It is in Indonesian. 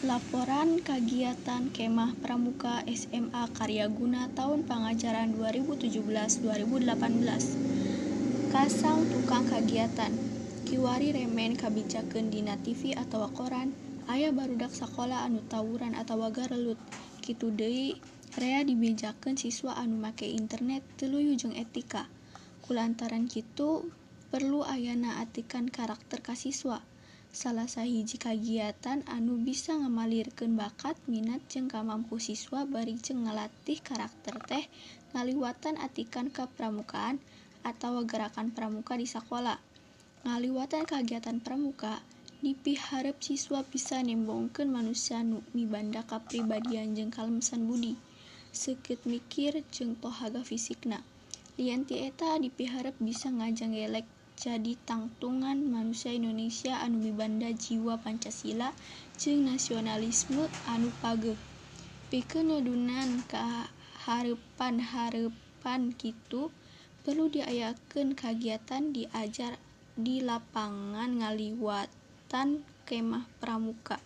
Laporan Kagiatan Kemah Pramuka SMA Karyaguna tahun pangajaran 2017-2018 Kasang tukang kagiatan Kiwari remen kabijakeun dina TV atau koran Aya barudak sakola anu tawuran atau garelut Kitu deui rea dibejakeun siswa anu make internet tuluyu jeung etika. Kulantaran kitu perlu ayana atikan karakter kasiswa salah sahiji kagiatan anu bisa ngamalirkan bakat minat jeng kamampu siswa bari jeng ngelatih karakter teh ngaliwatan atikan ke pramukaan atau gerakan pramuka di sekolah ngaliwatan kegiatan pramuka dipiharep siswa bisa nembongken manusia nu mibanda kapribadian jeng kalemesan budi. Sekit mikir jeng tohaga fisikna. Lianti eta dipiharep bisa ngajang gelek jadi tangtungan manusia Indonesia anu mibanda jiwa Pancasila jeung nasionalisme anu pageuh pikeun nudunan kahareupan-hareupan kitu perlu diayakeun kagiatan diajar di lapangan ngaliwatan kemah pramuka